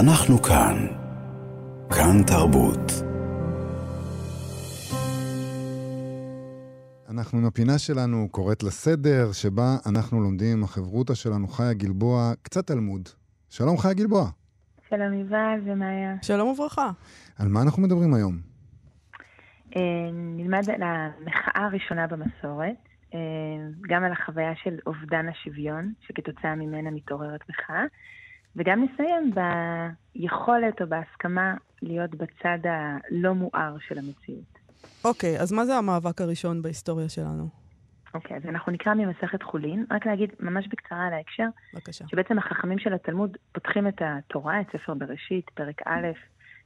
אנחנו כאן. כאן תרבות. אנחנו עם הפינה שלנו קוראת לסדר, שבה אנחנו לומדים עם החברותא שלנו, חיה גלבוע, קצת תלמוד. שלום חיה גלבוע. שלום יובל ומאיה. שלום וברכה. על מה אנחנו מדברים היום? אה, נלמד על המחאה הראשונה במסורת, אה, גם על החוויה של אובדן השוויון, שכתוצאה ממנה מתעוררת מחאה, וגם נסיים ביכולת או בהסכמה להיות בצד הלא מואר של המציאות. אוקיי, אז מה זה המאבק הראשון בהיסטוריה שלנו? אוקיי, אז אנחנו נקרא ממסכת חולין. רק להגיד ממש בקצרה על ההקשר, בבקשה. שבעצם החכמים של התלמוד פותחים את התורה, את ספר בראשית, פרק א',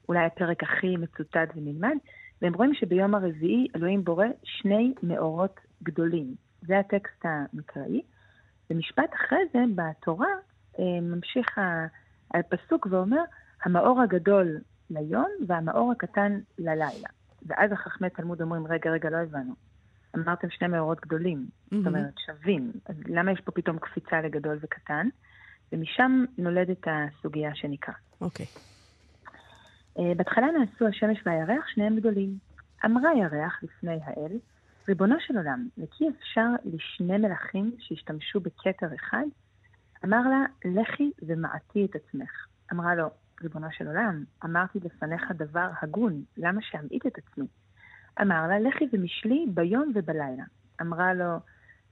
אולי הפרק הכי מצוטט ונלמד, והם רואים שביום הרביעי אלוהים בורא שני מאורות גדולים. זה הטקסט המקראי. ומשפט אחרי זה, בתורה, ממשיך ה- הפסוק ואומר, המאור הגדול ליום והמאור הקטן ללילה. ואז החכמי תלמוד אומרים, רגע, רגע, לא הבנו. אמרתם שני מאורות גדולים, זאת אומרת שווים, אז למה יש פה פתאום קפיצה לגדול וקטן? ומשם נולדת הסוגיה שנקרא. אוקיי. אה, בהתחלה נעשו השמש והירח, שניהם גדולים. אמרה ירח לפני האל, ריבונו של עולם, וכי אפשר לשני מלכים שהשתמשו בכתר אחד? אמר לה, לכי ומעטי את עצמך. אמרה לו, ריבונו של עולם, אמרתי לפניך דבר הגון, למה שאמעיט את עצמי? אמר לה, לכי ומשלי ביום ובלילה. אמרה לו,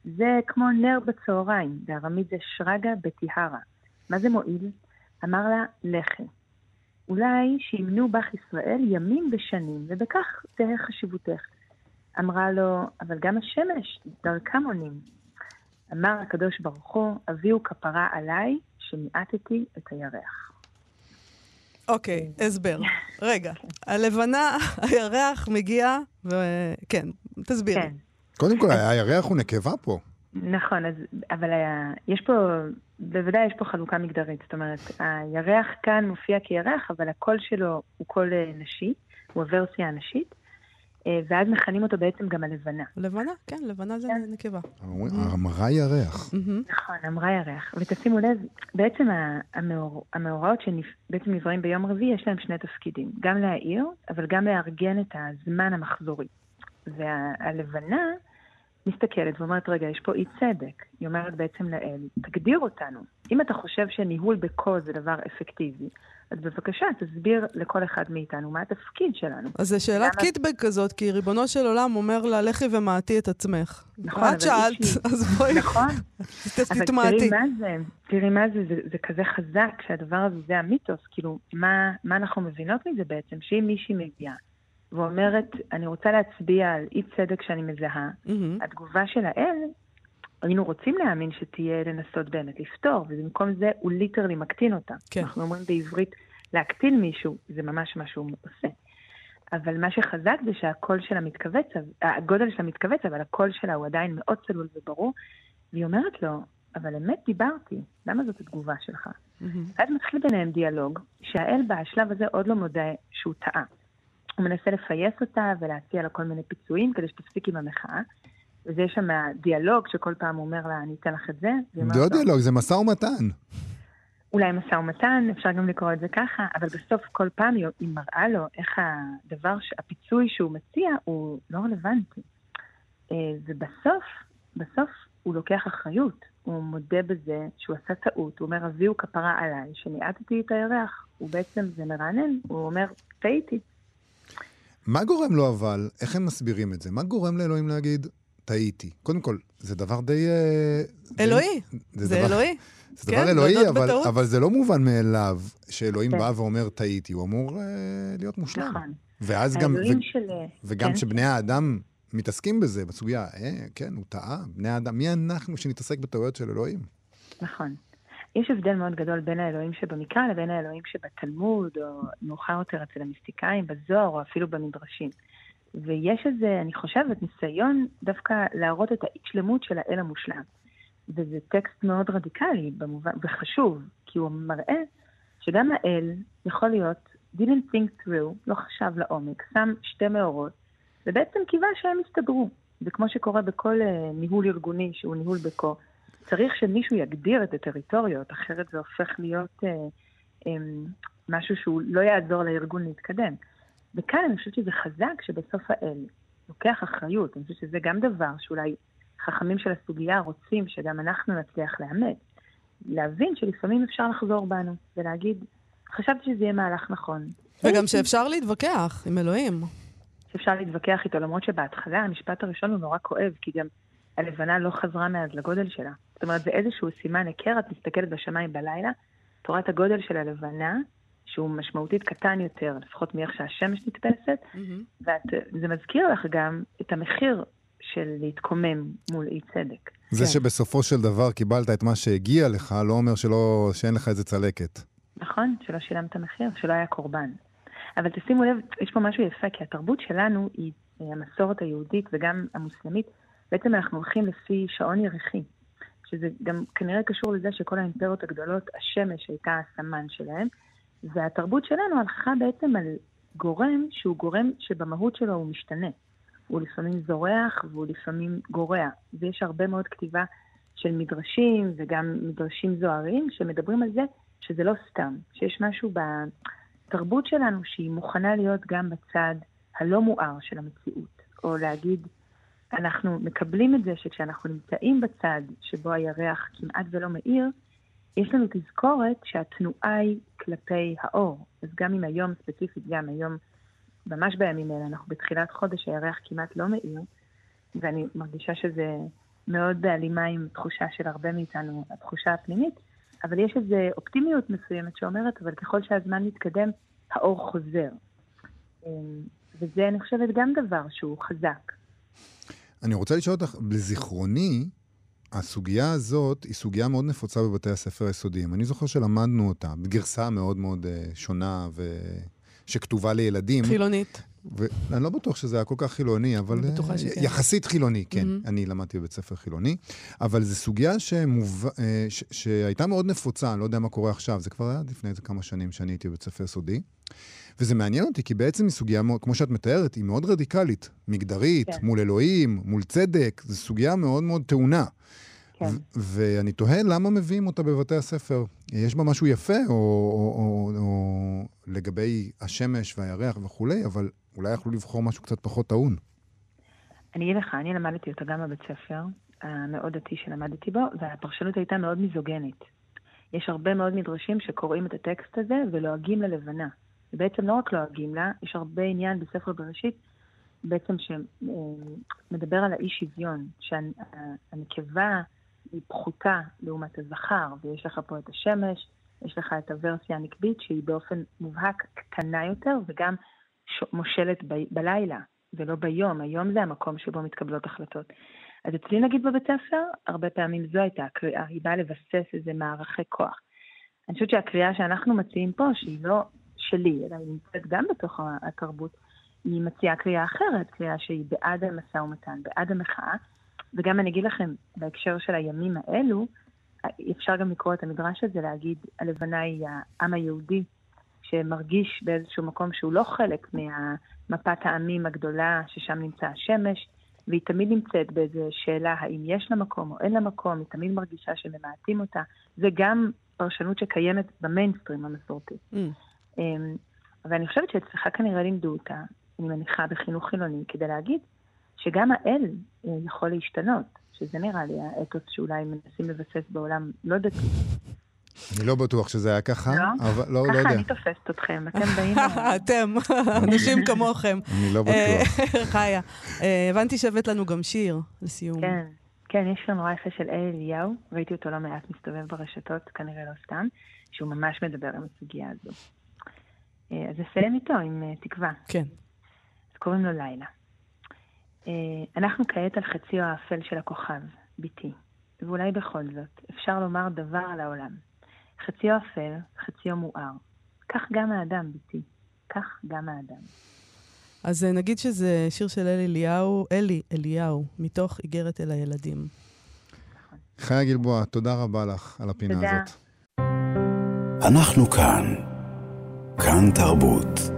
זה כמו נר בצהריים, בארמית זה שרגא בטיהרה. מה זה מועיל? אמר לה, לכי. אולי שימנו בך ישראל ימים ושנים, ובכך תהא חשיבותך. אמרה לו, אבל גם השמש, דרכם עונים. אמר הקדוש ברוך הוא, הביאו כפרה עליי, שמיעטתי את הירח. אוקיי, הסבר. רגע, הלבנה, הירח מגיע, וכן, תסבירי. כן, קודם כל, הירח הוא נקבה פה. נכון, אז, אבל היה, יש פה, בוודאי יש פה חלוקה מגדרית. זאת אומרת, הירח כאן מופיע כירח, אבל הקול שלו הוא קול אה, נשי, הוא הוורסיה הנשית, אה, ואז מכנים אותו בעצם גם הלבנה. לבנה, כן, לבנה זה כן. נקבה. אמרה ירח. מהמם. נכון, אמרה ירח. ותשימו לב, בעצם המאורעות שבעצם נבראים ביום רביעי, יש להם שני תפקידים. גם להעיר, אבל גם לארגן את הזמן המחזורי. והלבנה מסתכלת ואומרת, רגע, יש פה אי צדק. היא אומרת בעצם לאל, תגדיר אותנו. אם אתה חושב שניהול בקוז זה דבר אפקטיבי, אז בבקשה, תסביר לכל אחד מאיתנו מה התפקיד שלנו. אז זו שאלת למה- קיטבג כזאת, כי ריבונו של עולם אומר לה, לכי ומעטי את עצמך. נכון, את אבל שאלת, אישי- אז בואי, נכון, אבל תתמעטי. תראי מה זה, תראי מה זה, זה, זה כזה חזק שהדבר הזה זה המיתוס, כאילו, מה, מה אנחנו מבינות מזה בעצם? שאם מישהי מגיעה ואומרת, אני רוצה להצביע על אי צדק שאני מזהה, מהמם. התגובה של האל, היינו רוצים להאמין שתהיה לנסות באמת לפתור, ובמקום זה הוא literally מקטין אותה. כן. אנחנו אומרים בעברית, להקטין מישהו, זה ממש מה שהוא עושה. אבל מה שחזק זה שהקול שלה מתכווץ, הגודל שלה מתכווץ, אבל הקול שלה הוא עדיין מאוד צלול וברור, והיא אומרת לו, אבל אמת דיברתי, למה זאת התגובה שלך? ואז מתחיל ביניהם דיאלוג, שהאל בשלב הזה עוד לא מודה שהוא טעה. הוא מנסה לפייס אותה ולהציע לה כל מיני פיצויים כדי שתפסיק עם המחאה. וזה יש שם דיאלוג שכל פעם הוא אומר לה, אני אתן לך את זה. זה לא לו, דיאלוג, זה משא ומתן. אולי משא ומתן, אפשר גם לקרוא את זה ככה, אבל בסוף כל פעם היא מראה לו איך הדבר, הפיצוי שהוא מציע הוא לא רלוונטי. אה, ובסוף, בסוף הוא לוקח אחריות. הוא מודה בזה שהוא עשה טעות, הוא אומר, הביאו כפרה עליי, שמיעטתי את הירח. הוא בעצם, זה מרענן, הוא אומר, טעיתי. מה גורם לו אבל, איך הם מסבירים את זה? מה גורם לאלוהים להגיד, טעיתי? קודם כל, זה דבר די... אה, די- אלוהי, זה זה דבר- אלוהי. זה כן, דבר אלוהי, אבל, בטעות. אבל זה לא מובן מאליו שאלוהים כן. בא ואומר טעיתי, הוא אמור אה, להיות מושלם. נכון. ואז גם, ו, של... וגם כן? כשבני האדם מתעסקים בזה, בסוגיה, אה, כן, הוא טעה, בני האדם, מי אנחנו שנתעסק בטעויות של אלוהים? נכון. יש הבדל מאוד גדול בין האלוהים שבמקרא לבין האלוהים שבתלמוד, או מאוחר יותר אצל המיסטיקאים, בזוהר, או אפילו במדרשים. ויש איזה, אני חושבת, ניסיון דווקא להראות את האי-שלמות של האל המושלם. וזה טקסט מאוד רדיקלי במובן, וחשוב, כי הוא מראה שגם האל יכול להיות, didn't think through, לא חשב לעומק, שם שתי מאורות, ובעצם קיווה שהם יסתדרו. זה כמו שקורה בכל uh, ניהול ארגוני שהוא ניהול בקו. צריך שמישהו יגדיר את הטריטוריות, אחרת זה הופך להיות uh, um, משהו שהוא לא יעזור לארגון להתקדם. וכאן אני חושבת שזה חזק שבסוף האל לוקח אחריות. אני חושבת שזה גם דבר שאולי חכמים של הסוגיה רוצים שגם אנחנו נצליח לאמץ. להבין שלפעמים אפשר לחזור בנו ולהגיד, חשבתי שזה יהיה מהלך נכון. וגם שאפשר להתווכח עם אלוהים. שאפשר להתווכח איתו, למרות שבהתחלה המשפט הראשון הוא נורא כואב, כי גם הלבנה לא חזרה מאז לגודל שלה. זאת אומרת, זה איזשהו סימן היכר, את מסתכלת בשמיים בלילה, את הגודל של הלבנה, שהוא משמעותית קטן יותר, לפחות מאיך שהשמש נתפסת, mm-hmm. וזה מזכיר לך גם את המחיר של להתקומם מול אי צדק. זה כן. שבסופו של דבר קיבלת את מה שהגיע לך, לא אומר שלא, שאין לך איזה צלקת. נכון, שלא שילמת מחיר, שלא היה קורבן. אבל תשימו לב, יש פה משהו יפה, כי התרבות שלנו היא אה, המסורת היהודית וגם המוסלמית, בעצם אנחנו הולכים לפי שעון ירחי, שזה גם כנראה קשור לזה שכל האימפריות הגדולות, השמש הייתה הסמן שלהם, והתרבות שלנו הלכה בעצם על גורם שהוא גורם שבמהות שלו הוא משתנה. הוא לפעמים זורח והוא לפעמים גורע. ויש הרבה מאוד כתיבה של מדרשים וגם מדרשים זוהרים שמדברים על זה שזה לא סתם, שיש משהו בתרבות שלנו שהיא מוכנה להיות גם בצד הלא מואר של המציאות, או להגיד, אנחנו מקבלים את זה שכשאנחנו נמצאים בצד שבו הירח כמעט ולא מאיר, יש לנו תזכורת שהתנועה היא כלפי האור. אז גם אם היום, ספציפית גם היום, ממש בימים אלה, אנחנו בתחילת חודש, הירח כמעט לא מאיר, ואני מרגישה שזה מאוד בהלימה עם תחושה של הרבה מאיתנו, התחושה הפנימית, אבל יש איזו אופטימיות מסוימת שאומרת, אבל ככל שהזמן מתקדם, האור חוזר. אמ, וזה, אני חושבת, גם דבר שהוא חזק. אני רוצה לשאול אותך, לזיכרוני, הסוגיה הזאת היא סוגיה מאוד נפוצה בבתי הספר היסודיים. אני זוכר שלמדנו אותה בגרסה מאוד מאוד uh, שונה ו... שכתובה לילדים. חילונית. ואני לא בטוח שזה היה כל כך חילוני, אבל uh, יחסית חילוני, כן. Mm-hmm. אני למדתי בבית ספר חילוני. אבל זו סוגיה שמוב... uh, ש... שהייתה מאוד נפוצה, אני לא יודע מה קורה עכשיו, זה כבר היה לפני איזה כמה שנים שאני הייתי בבית ספר יסודי. וזה מעניין אותי, כי בעצם היא סוגיה, כמו שאת מתארת, היא מאוד רדיקלית. מגדרית, כן. מול אלוהים, מול צדק, זו סוגיה מאוד מאוד טעונה. כן. ואני תוהה למה מביאים אותה בבתי הספר. יש בה משהו יפה, או, או, או, או לגבי השמש והירח וכולי, אבל אולי יכלו לבחור משהו קצת פחות טעון. אני אגיד לך, אני למדתי אותה גם בבית ספר, המאוד דתי שלמדתי בו, והפרשנות הייתה מאוד מיזוגנית. יש הרבה מאוד מדרשים שקוראים את הטקסט הזה ולועגים ללבנה. ובעצם לא רק לועגים לה, יש הרבה עניין בספר בראשית, בעצם שמדבר על האי שוויון, שהנקבה היא פחותה לעומת הזכר, ויש לך פה את השמש, יש לך את הוורסיה הנקבית שהיא באופן מובהק קטנה יותר וגם מושלת ב- בלילה ולא ביום. היום זה המקום שבו מתקבלות החלטות. אז אצלי נגיד בבית ספר, הרבה פעמים זו הייתה הקריאה, היא באה לבסס איזה מערכי כוח. אני חושבת שהקריאה שאנחנו מציעים פה, שהיא לא שלי, אלא היא נמצאת גם בתוך התרבות, היא מציעה קריאה אחרת, קריאה שהיא בעד המשא ומתן, בעד המחאה, וגם אני אגיד לכם, בהקשר של הימים האלו, אפשר גם לקרוא את המדרש הזה, להגיד, הלבנה היא העם היהודי, שמרגיש באיזשהו מקום שהוא לא חלק ממפת העמים הגדולה, ששם נמצא השמש, והיא תמיד נמצאת באיזו שאלה האם יש לה מקום או אין לה מקום, היא תמיד מרגישה שממעטים אותה. זה גם פרשנות שקיימת במיינסטרים המסורתי. Mm. אמ, ואני חושבת שאצלך כנראה לימדו אותה, אני מניחה, בחינוך חילוני, כדי להגיד שגם האל אה, יכול להשתנות, שזה נראה לי האתוס שאולי מנסים לבסס בעולם לא דתי. אני לא בטוח שזה היה ככה, לא? אבל לא, לא יודע. ככה אני תופסת אתכם, אתם באים... אתם, אנשים כמוכם. אני לא בטוח. אה, חיה, אה, הבנתי שהבאת לנו גם שיר לסיום. כן, כן, יש לנו נורא יפה של אלי אליהו, ראיתי אותו לא מעט מסתובב ברשתות, כנראה לא סתם, שהוא ממש מדבר עם הסוגיה הזו. אז נסיים איתו עם תקווה. כן. אז קוראים לו לילה. אה, אנחנו כעת על חציו האפל של הכוכב, ביתי, ואולי בכל זאת, אפשר לומר דבר על העולם. חציו אפל, חציו מואר. כך גם האדם, ביתי. כך גם האדם. אז אה, נגיד שזה שיר של אלי אליהו, אלי אליהו, מתוך איגרת אל הילדים. נכון. חיה גלבוע, תודה רבה לך על הפינה תודה. הזאת. אנחנו כאן. כאן תרבות.